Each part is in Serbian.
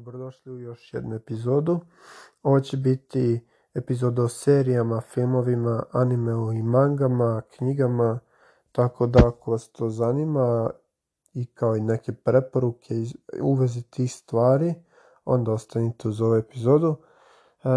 dobrodošli u još jednu epizodu. Ovo će biti epizoda o serijama, filmovima, animeu i mangama, knjigama, tako da ako vas to zanima i kao i neke preporuke u vezi tih stvari, onda ostanite uz ovu epizodu. E,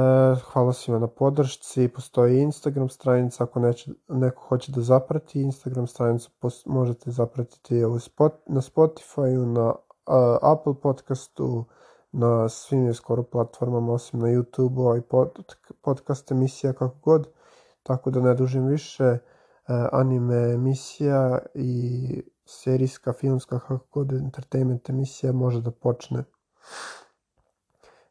hvala svima na podršci, postoji Instagram stranica, ako neće, neko hoće da zaprati Instagram stranicu, možete zapratiti spot, na Spotify, na uh, Apple podcastu, na svim je skoro platformama osim na YouTube ovaj pod, podcast emisija kako god tako da ne dužim više. E, anime emisija i serijska, filmska kako god entertainment emisija može da počne.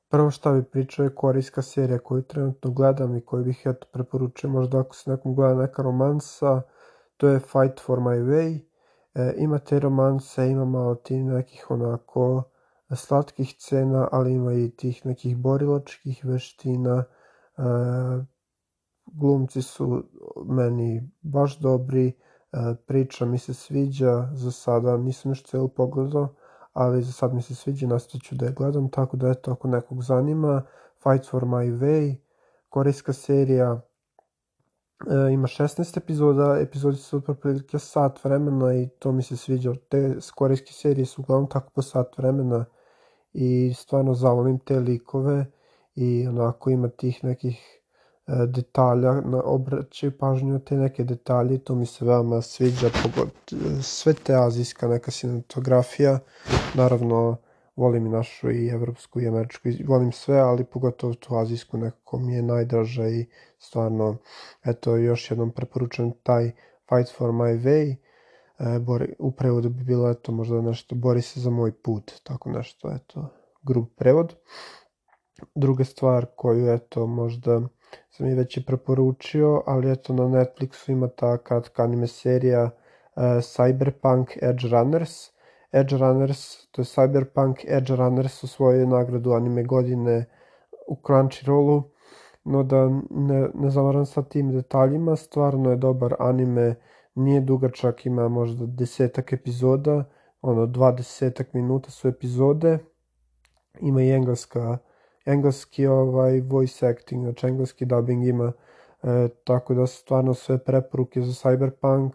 Prvo šta bi pričao je korejska serija koju trenutno gledam i koju bih eto preporučio možda ako se nekom gleda neka romansa to je Fight for my way. E, ima te romanse, ima malo ti nekih onako slatkih cena, ali ima i tih nekih borilačkih veština. E, glumci su meni baš dobri, e, priča mi se sviđa, za sada nisam još celu pogledao, ali za sad mi se sviđa, nastavit ću da je gledam, tako da eto, ako nekog zanima, Fight for my way, korejska serija, e, ima 16 epizoda, epizodi su otprilike sat vremena i to mi se sviđa, te korejske serije su uglavnom tako po sat vremena, i stvarno zavolim te likove i onako ima tih nekih e, detalja, na, obraćaju pažnju te neke detalje, to mi se veoma sviđa, pogod, sve te azijska neka cinematografija, naravno volim i našu i evropsku i američku, volim sve, ali pogotovo tu azijsku nekako mi je najdraža i stvarno, eto, još jednom preporučujem taj Fight for my way, e, bori, u prevodu bi bilo eto možda nešto bori se za moj put, tako nešto, eto, grub prevod. Druga stvar koju eto možda sam i već i preporučio, ali eto na Netflixu ima ta kratka anime serija uh, Cyberpunk Edge Runners. Edge Runners, to je Cyberpunk Edge Runners osvojio nagradu anime godine u Crunchyrollu, no da ne, ne zavaram sa tim detaljima, stvarno je dobar anime nije dugačak, ima možda desetak epizoda, ono, dva desetak minuta su epizode, ima i engleska, engleski ovaj voice acting, znači engleski dubbing ima, e, tako da stvarno sve preporuke za Cyberpunk,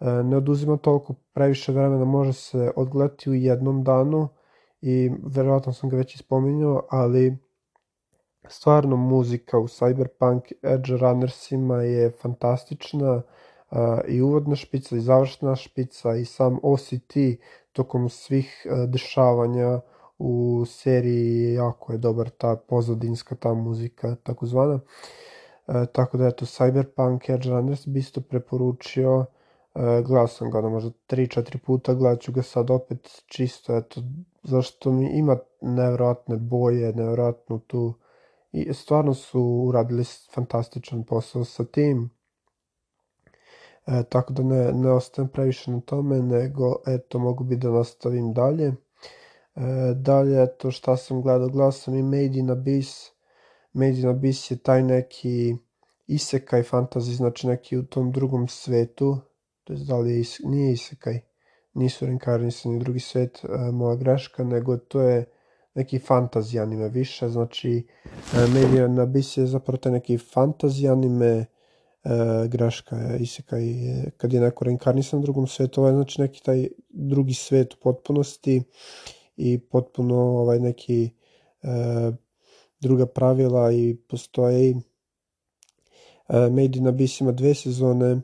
e, ne oduzima toliko previše vremena, može se odgledati u jednom danu i verovatno sam ga već ispominjao, ali stvarno muzika u Cyberpunk Edge Runnersima je fantastična, i uvodna špica i završna špica i sam OCT tokom svih dešavanja u seriji jako je dobar ta pozadinska ta muzika takozvana. E, tako da eto Cyberpunk Edge Runners bi isto preporučio e, gledao sam ga možda 3-4 puta, gledat ću ga sad opet čisto, eto, zašto mi ima nevjerojatne boje, nevjerojatnu tu i stvarno su uradili fantastičan posao sa tim E, tako da ne, ne ostajem previše na tome, nego eto mogu bi da nastavim dalje. E, dalje, eto šta sam gledao, gledao sam i Made in Abyss. Made in Abyss je taj neki isekaj fantasy, znači neki u tom drugom svetu, to je da li je, is, nije isekaj, nisu reinkarnisani drugi svet, e, moja greška, nego to je neki fantasy anime više, znači e, Made in Abyss je zapravo taj neki fantasy anime, e, greška je isekaj je, kad je neko reinkarnisan u drugom svetu, ovaj znači neki taj drugi svet u potpunosti i potpuno ovaj neki e, druga pravila i postoje e, Made in Abyss ima dve sezone,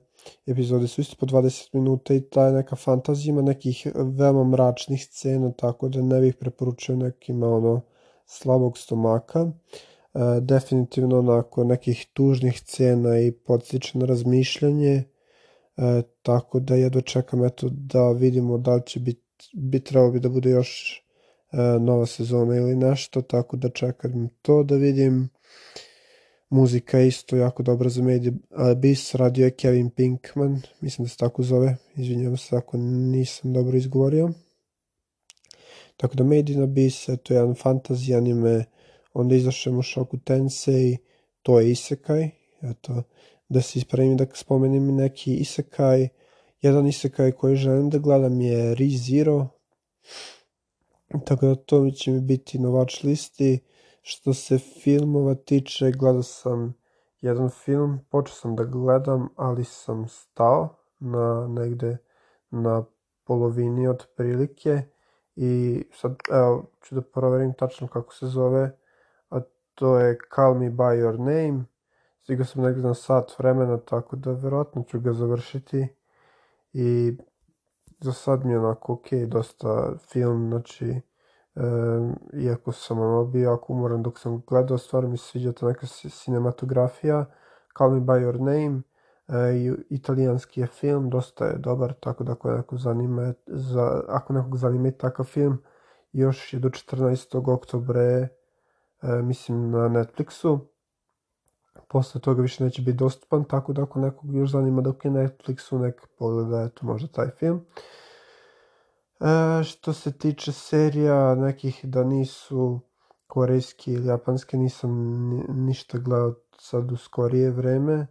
epizode su isto po 20 minuta i ta neka fantazija ima nekih veoma mračnih scena, tako da ne bih preporučio nekima ono slabog stomaka. Definitivno onako nekih tužnih cena i podsjeća na razmišljanje, e, tako da ja dočekam eto da vidimo da li će biti, bi trebalo bi da bude još e, nova sezona ili nešto, tako da čekam to da vidim. Muzika je isto jako dobra za Made Abyss, radio je Kevin Pinkman, mislim da se tako zove, izvinjavam se ako nisam dobro izgovorio. Tako da Made in Abyss, to je jedan fantasy anime, onda izašao Mushoku Tensei, to je Isekai, eto, da se ispravim da spomenem neki Isekai, jedan Isekai koji želim da gledam je ReZero, Tako da to će mi biti na watch listi. Što se filmova tiče, gledao sam jedan film, počeo sam da gledam, ali sam stao na negde na polovini od prilike i sad evo ću da proverim tačno kako se zove, to je Call Me By Your Name. Stigao sam negde na sat vremena, tako da verovatno ću ga završiti i za sad mi je onako ok, dosta film, znači, e, iako sam ono bio jako umoran dok sam gledao, stvarno mi se sviđa ta neka cinematografija, Call Me By Your Name, e, italijanski je film, dosta je dobar, tako da ako nekog zanima, za, ako nekog zanima takav film, još je do 14. oktobra, mislim na Netflixu, posle toga više neće biti dostupan, tako da ako nekog još zanima dok je Netflixu, nek pogleda eto možda taj film. E, što se tiče serija nekih da nisu korejski ili japanske, nisam ništa gledao sad u skorije vreme.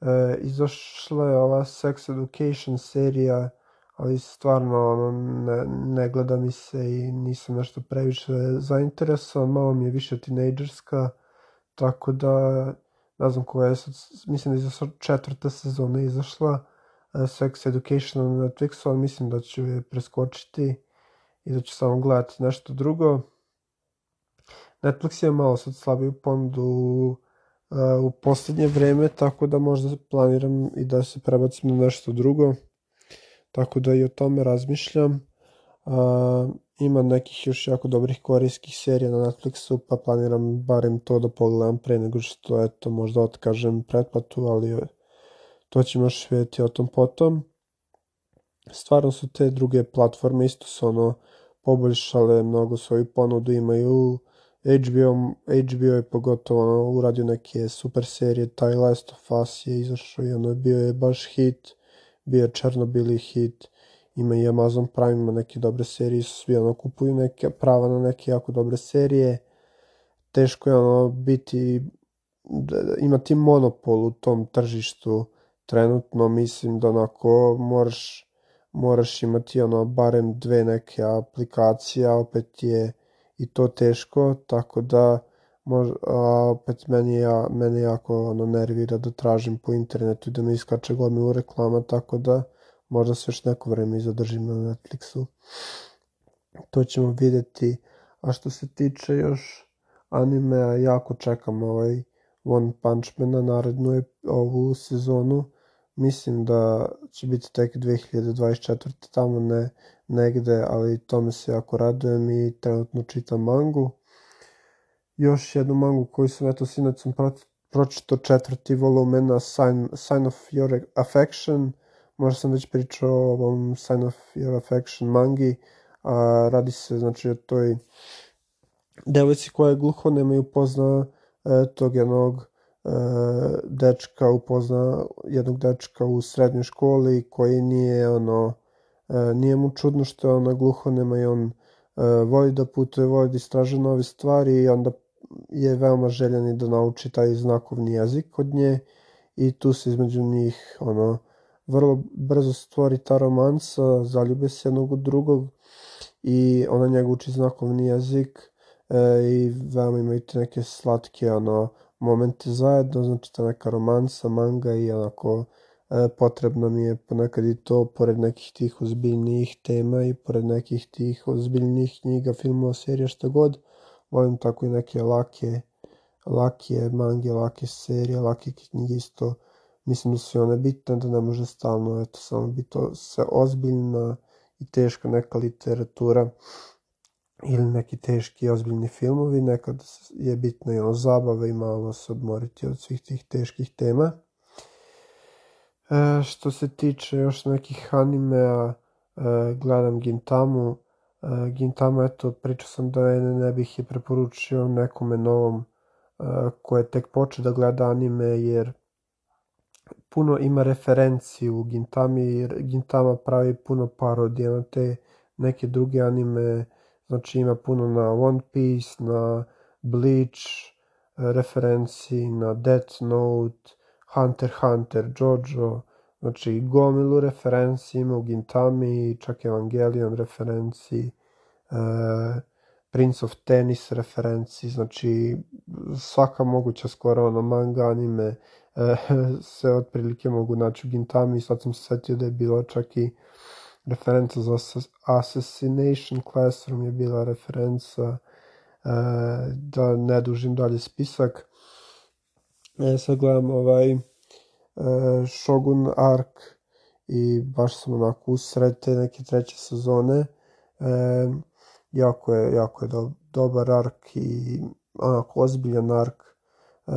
E, izašla je ova Sex Education serija, ali stvarno ono, ne, ne gleda mi se i nisam nešto previše zainteresovan, malo mi je više tinejdžerska, tako da ne znam koja je sad, mislim da je četvrta sezona izašla, uh, Sex Education na Netflixu, ali mislim da ću je preskočiti i da ću samo gledati nešto drugo. Netflix je malo sad slabiju ponudu uh, u poslednje vreme, tako da možda planiram i da se prebacim na nešto drugo. Tako da i o tome razmišljam. Uh, ima nekih još jako dobrih korejskih serija na Netflixu, pa planiram barem to da pogledam pre nego što, eto, možda otkažem pretplatu, ali to ćemo još vidjeti o tom potom. Stvarno su te druge platforme isto su ono poboljšale mnogo svoju ponudu, imaju HBO, HBO je pogotovo ono, uradio neke super serije, taj Last of Us je izašao i ono bio je baš hit, bio je Černobili hit, ima i Amazon Prime, ima neke dobre serije, svi ono kupuju neke prava na neke jako dobre serije. Teško je ono biti, da, imati monopol u tom tržištu trenutno, mislim da onako moraš, moraš imati ono barem dve neke aplikacije, a opet je i to teško, tako da a opet meni, ja, mene jako ono nervira da tražim po internetu i da mi iskače gomilu reklama, tako da možda se još neko vreme i zadržim na Netflixu. To ćemo videti. A što se tiče još animea, jako čekam ovaj One Punch Man na narednu ovu sezonu. Mislim da će biti tek 2024. tamo ne, negde, ali tome se jako radujem i trenutno čitam mangu. Još jednu mangu koju sam, eto, sinac sam pročito četvrti volumen na Sign, Sign of Your Affection – možda sam već pričao o ovom Sign of Your Affection mangi, a radi se znači o toj devojci koja je gluhonema i upozna e, tog jednog e, dečka, upozna jednog dečka u srednjoj školi koji nije ono, e, nije mu čudno što je ona gluhonema i on e, voli da putuje, voli da istraže nove stvari i onda je veoma željan i da nauči taj znakovni jezik od nje i tu se između njih ono vrlo brzo stvori ta romansa, zaljube se jednog od drugog i ona njega uči znakovni jezik e, i veoma imaju te neke slatke ono, momente zajedno, znači ta neka romansa, manga i onako e, potrebno mi je ponekad i to pored nekih tih ozbiljnijih tema i pored nekih tih ozbiljnijih knjiga, filmova, serija, šta god. Volim tako i neke lake, lake mange, lake serije, lake knjige isto Mislim da su one bitne, da ne može stalno, eto, samo biti se ozbiljna i teška neka literatura ili neki teški ozbiljni filmovi, nekad je bitna i ono zabava i malo se odmoriti od svih tih teških tema. E, što se tiče još nekih animea, e, gledam Gintamu. E, Gintama, eto, pričao sam da ne, ne bih je preporučio nekome novom e, ko je tek počeo da gleda anime, jer puno ima referenci u Gintami, Gintama pravi puno parodija na te neke druge anime, znači ima puno na One Piece, na Bleach, referenci na Death Note, Hunter Hunter, Jojo, znači gomilu referenci ima u Gintami, čak Evangelion referenci, Prince of Tennis referenci, znači svaka moguća skoro ono manga, anime, se otprilike mogu naći u Gintami, sad sam se setio da je bilo čak i referenca za Assassination Classroom je bila referenca, da ne dužim dalje spisak. E, sad gledam ovaj Shogun Ark i baš sam onako usred te neke treće sezone. E, jako je, jako je do, dobar ark i onako ozbiljan ark. E,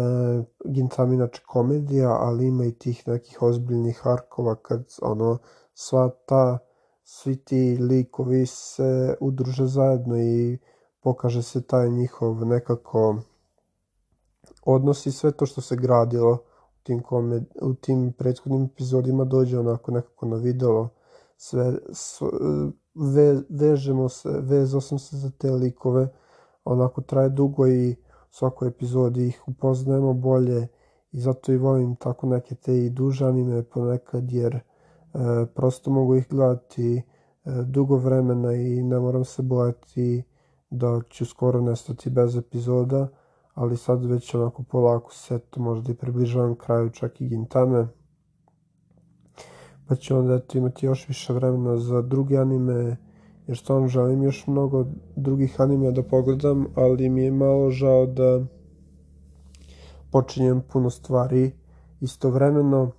Gintama inače komedija, ali ima i tih nekih ozbiljnih arkova kad ono sva ta svi ti likovi se udruže zajedno i pokaže se taj njihov nekako odnos i sve to što se gradilo tim, komed, u tim prethodnim epizodima dođe onako nekako na videlo sve, sve ve, vežemo se, vezao sam se za te likove, onako traje dugo i u svakoj epizodi ih upoznajemo bolje i zato i volim tako neke te i duže anime ponekad jer e, prosto mogu ih gledati e, dugo vremena i ne moram se bojati da ću skoro nestati bez epizoda, ali sad već onako polako se to možda i približavam kraju čak i Gintame pa ću onda eto imati još više vremena za druge anime, jer stvarno želim još mnogo drugih anime da pogledam, ali mi je malo žao da počinjem puno stvari istovremeno,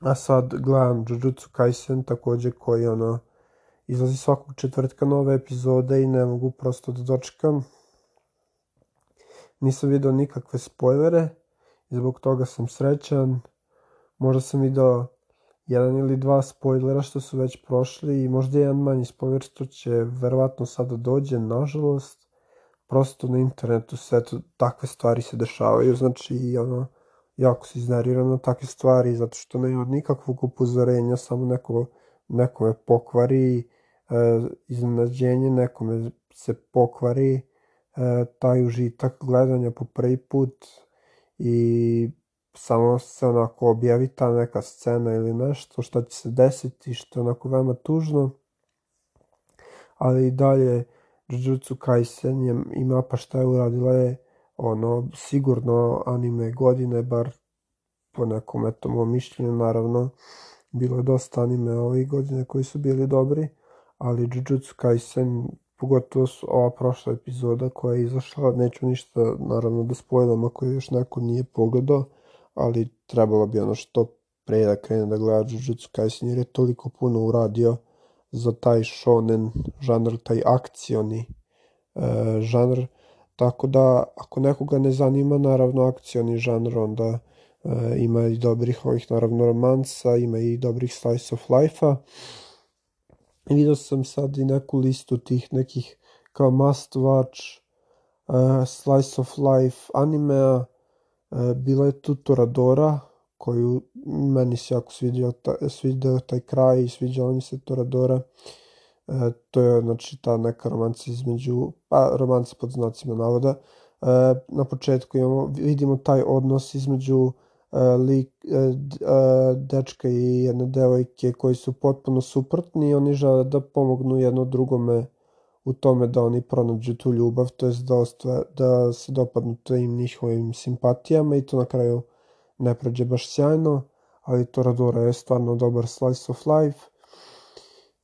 a sad gledam Jujutsu Kaisen takođe koji ono izlazi svakog četvrtka nove epizode i ne mogu prosto da dočekam. Nisam video nikakve spoilere i zbog toga sam srećan. Možda sam video jedan ili dva spoilera što su već prošli i možda jedan manji spoiler što će verovatno sada dođe, nažalost. Prosto na internetu sve to, takve stvari se dešavaju, znači ono, jako se izneriram na takve stvari zato što nema nikakvog upozorenja, samo neko, nekome pokvari e, iznenađenje, nekome se pokvari taj užitak gledanja po prvi put i samo se onako objavi ta neka scena ili nešto što će se desiti što je onako veoma tužno ali i dalje Jujutsu Kaisen je, ima pa šta je uradila je ono sigurno anime godine bar po nekom eto mom mišljenju naravno bilo je dosta anime ovih godine koji su bili dobri ali Jujutsu Kaisen pogotovo su ova prošla epizoda koja je izašla neću ništa naravno da spojlam ako je još neko nije pogledao ali trebalo bi ono što pre da krene da gleda Jujutsu Kaisen jer je toliko puno uradio za taj shonen žanr, taj akcioni e, žanr, tako da ako nekoga ne zanima naravno akcioni žanr, onda e, ima i dobrih ovih naravno romansa, ima i dobrih slice of life-a. Vidio sam sad i neku listu tih nekih kao must watch uh, slice of life animea E, bila je tu Toradora, koju meni se jako svidio, ta, svidio taj kraj i sviđala mi se Toradora. E, to je znači ta neka romanca između, pa romanca pod znacima navoda. E, na početku imamo, vidimo taj odnos između lik, e, e, dečka i jedne devojke koji su potpuno suprotni i oni žele da pomognu jedno drugome u tome da oni pronađu tu ljubav, to jest da, ostva, da se dopadnu tim njihovim simpatijama i to na kraju ne prođe baš sjajno, ali Toradora je stvarno dobar slice of life.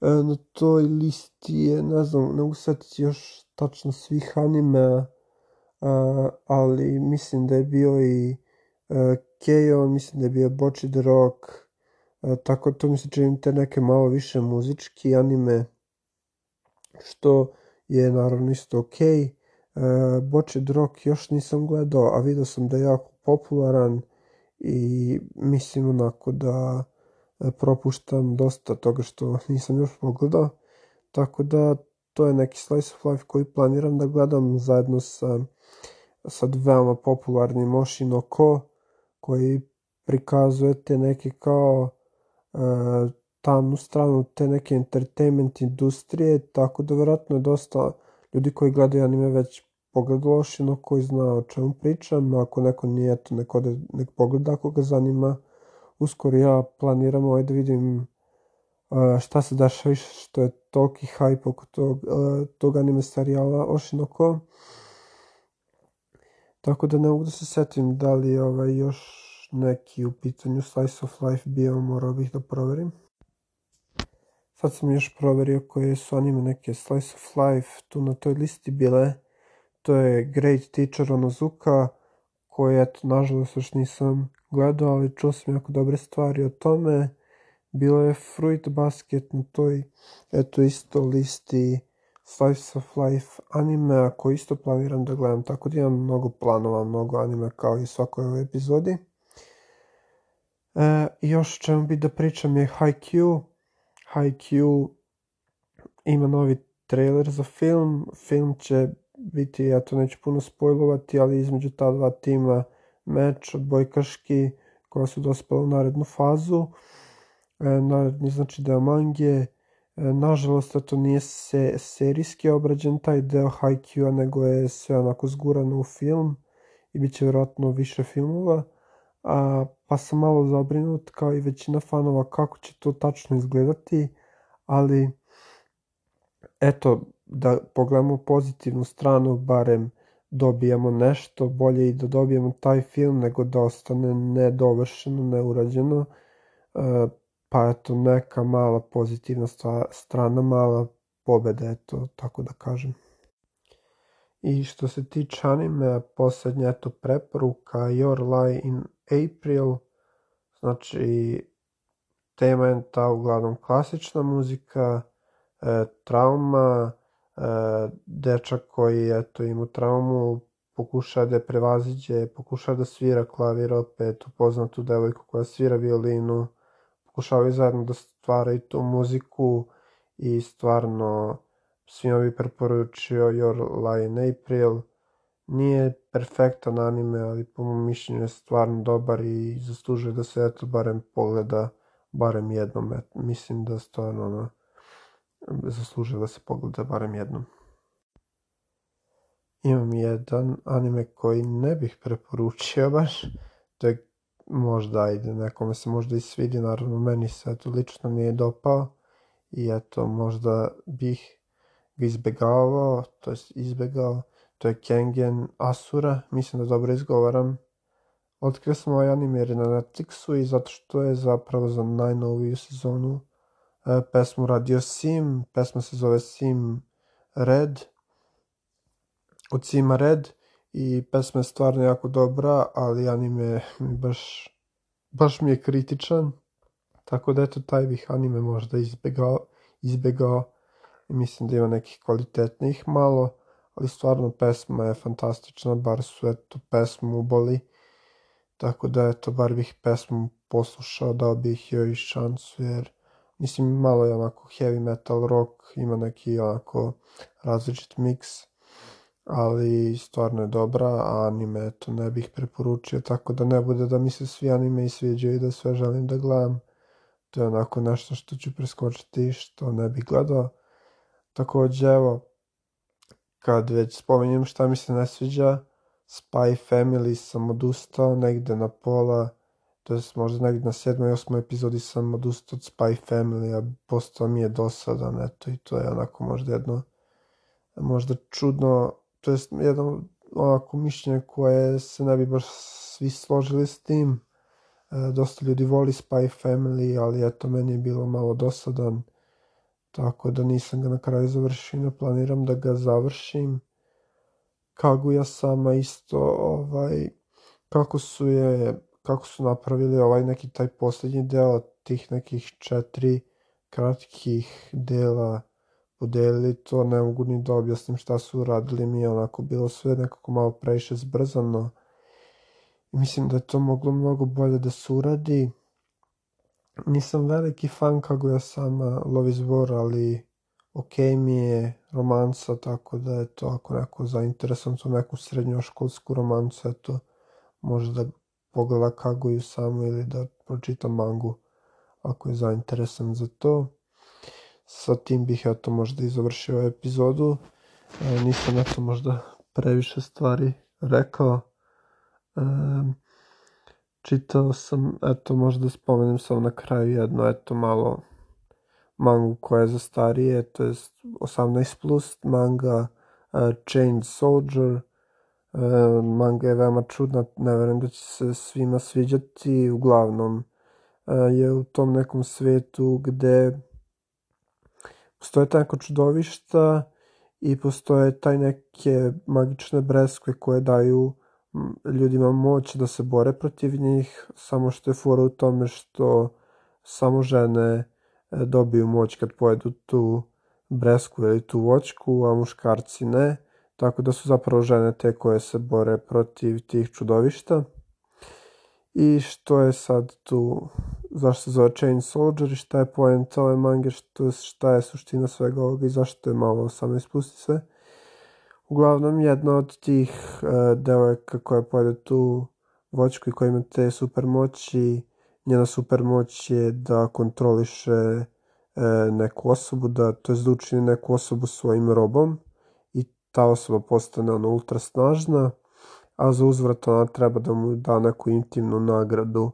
E, na toj listi je, ne znam, ne usetiti još tačno svih anime, ali mislim da je bio i e, Keio, mislim da je bio Bocchi the Rock, e, tako to mi se čini te neke malo više muzički anime, što je naravno isto ok. E, Boče Drok još nisam gledao, a vidio sam da je jako popularan i mislim onako da propuštam dosta toga što nisam još pogledao. Tako da to je neki slice of life koji planiram da gledam zajedno sa sad veoma popularnim Oshino Ko koji prikazuje te neke kao uh, tamnu stranu te neke entertainment industrije, tako da verovatno je dosta ljudi koji gledaju anime već pogledalo Ošino koji zna o čemu pričam, ako neko nije, to neko da nek pogleda ako ga zanima. Uskoro ja planiram ovaj da vidim šta se dešava više što je toliki hype oko tog, tog anime serijala Oshinoko. Tako da ne mogu da se setim da li je ovaj još neki u pitanju Slice of Life bio, morao bih da proverim. Sad sam još proverio koje su anime neke Slice of Life tu na toj listi bile. To je Great Teacher Onozuka, koje, eto, nažalost još nisam gledao, ali čuo sam jako dobre stvari o tome. Bilo je Fruit Basket na toj, eto, isto listi Slice of Life anime, koji isto planiram da gledam, tako da imam mnogo planova, mnogo anime kao i svakoj ovoj epizodi. E, još čemu bi da pričam je Haikyuu. Haikyuu ima novi trailer za film. Film će biti, ja to neću puno spojlovati, ali između ta dva tima meč odbojkaški koja su dospela u narednu fazu. E, naredni znači deo mange. Nažalost, to nije se, serijski obrađen taj deo Haikyuu, nego je sve onako zgurano u film i bit će vjerojatno više filmova. A, pa sam malo zabrinut kao i većina fanova kako će to tačno izgledati, ali eto, da pogledamo pozitivnu stranu, barem dobijamo nešto, bolje i da dobijemo taj film nego da ostane nedovršeno, neurađeno, e, pa eto neka mala pozitivna strana, mala pobeda, eto, tako da kažem. I što se tiče anime, poslednja eto preporuka Your Lie in April, znači tema je ta uglavnom klasična muzika, e, trauma, e, dečak koji eto ima traumu, pokuša da je prevaziđe, pokuša da svira klavir opet, upoznatu devojku koja svira violinu, pokušavaju zajedno da stvaraju tu muziku i stvarno svima bi preporučio Your Lie in April. Nije perfektan anime, ali po mom mišljenju je stvarno dobar i zaslužuje da se eto barem pogleda barem jednom. Mislim da stvarno ono, zaslužuje da se pogleda barem jednom. Imam jedan anime koji ne bih preporučio baš, to je možda ide nekome se možda i svidi, naravno meni se to lično nije dopao i eto možda bih ga izbegavao, to je izbegao, to je Kengen Asura, mislim da dobro izgovaram. Otkrio sam ovaj anime na Netflixu i zato što je zapravo za najnoviju sezonu e, pesmu radio Sim, pesma se zove Sim Red, od Sima Red i pesma je stvarno jako dobra, ali anime baš, baš mi je kritičan, tako da eto taj bih anime možda izbegao, izbegao i mislim da ima nekih kvalitetnih malo, ali stvarno pesma je fantastična, bar su eto pesmu uboli, tako da eto, bar bih pesmu poslušao, dao bih joj šansu, jer mislim malo je onako heavy metal rock, ima neki onako različit miks, ali stvarno je dobra, a anime eto ne bih preporučio, tako da ne bude da mi se svi anime i sviđaju i da sve želim da gledam. To je onako nešto što ću preskočiti i što ne bih gledao. Takođe, evo, kad već spominjem šta mi se ne sviđa, Spy Family sam odustao negde na pola, to je možda negde na sedmoj, osmoj epizodi sam odustao od Spy Family, a postao mi je dosadan, eto, i to je onako možda jedno, možda čudno, to je jedno onako mišljenje koje se ne bi baš svi složili s tim, e, dosta ljudi voli Spy Family, ali eto, meni je bilo malo dosadan, tako da nisam ga na kraju završio, ne planiram da ga završim. Kaguya sama isto, ovaj, kako su je, kako su napravili ovaj neki taj poslednji deo tih nekih četiri kratkih dela podelili to, ne mogu ni da objasnim šta su uradili, mi je onako bilo sve nekako malo previše zbrzano. I mislim da je to moglo mnogo bolje da se uradi nisam veliki fan Kaguya sama Love is War, ali ok mi je romanca, tako da je to ako neko zainteresovan za neku srednjoškolsku romancu, eto, može da pogleda Kaguyu samo ili da pročita mangu ako je zainteresan za to. Sa tim bih eto možda i završio epizodu. E, nisam eto možda previše stvari rekao. E, čitao sam, eto možda spomenem samo na kraju jedno, eto malo, mangu koja je za starije, to je 18 plus manga uh, Chained Soldier. Uh, manga je veoma čudna, ne verujem da će se svima sviđati, uglavnom uh, je u tom nekom svetu gde postoje tako čudovišta i postoje taj neke magične breskve koje daju ljudima moć da se bore protiv njih, samo što je fora u tome što samo žene e, dobiju moć kad pojedu tu bresku ili tu voćku, a muškarci ne, tako da su zapravo žene te koje se bore protiv tih čudovišta. I što je sad tu, zašto se zove Chain Soldier i šta je poenta ove mange, što, šta je suština svega ovoga i zašto je malo 18 plus i sve. Uglavnom, jedna od tih uh, devojaka koja pojede tu voćku i koja ima te supermoći, njena supermoć je da kontroliše uh, neku osobu, da, to je da učini neku osobu svojim robom i ta osoba postane ona ultra snažna, a za uzvrat ona treba da mu da neku intimnu nagradu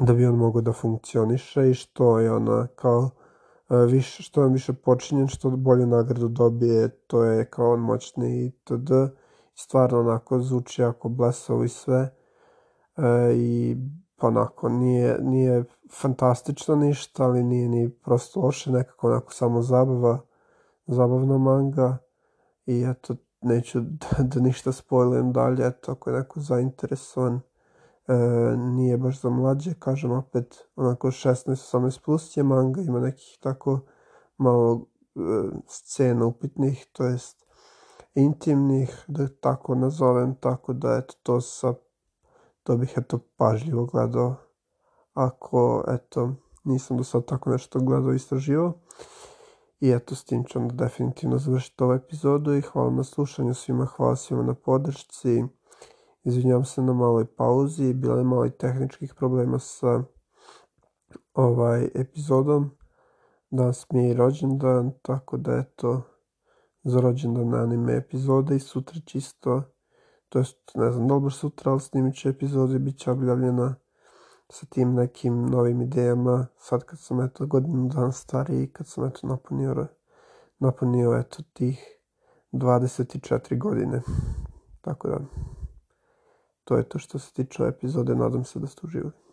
da bi on mogao da funkcioniše i što je ona kao više, što je više počinjen, što bolju nagradu dobije, to je kao on moćni itd. Stvarno onako zvuči jako blesavo i sve. E, I pa onako nije, nije fantastično ništa, ali nije ni prosto loše, nekako onako samo zabava, zabavna manga. I eto, neću da, da ništa spojlujem dalje, eto, ako je neko zainteresovan e, nije baš za mlađe, kažem opet, onako 16-18 plus je manga, ima nekih tako malo e, scena upitnih, to jest intimnih, da tako nazovem, tako da eto to sa, to bih eto pažljivo gledao, ako eto nisam do sad tako nešto gledao i istraživao. I eto, s tim ću onda definitivno završiti ovu epizodu i hvala na slušanju svima, hvala svima na podršci. Izvinjavam se na maloj pauzi, bilo je malo tehničkih problema sa ovaj epizodom. Danas mi je i rođendan, tako da eto, za rođendan anime epizode i sutra čisto, to jest ne znam da li baš sutra, ali snimit ću epizodu i bit će objavljena sa tim nekim novim idejama, sad kad sam eto godinu dan stariji kad sam eto napunio, napunio eto tih 24 godine. Tako da, to je to što se tiče epizode, nadam se da ste uživali.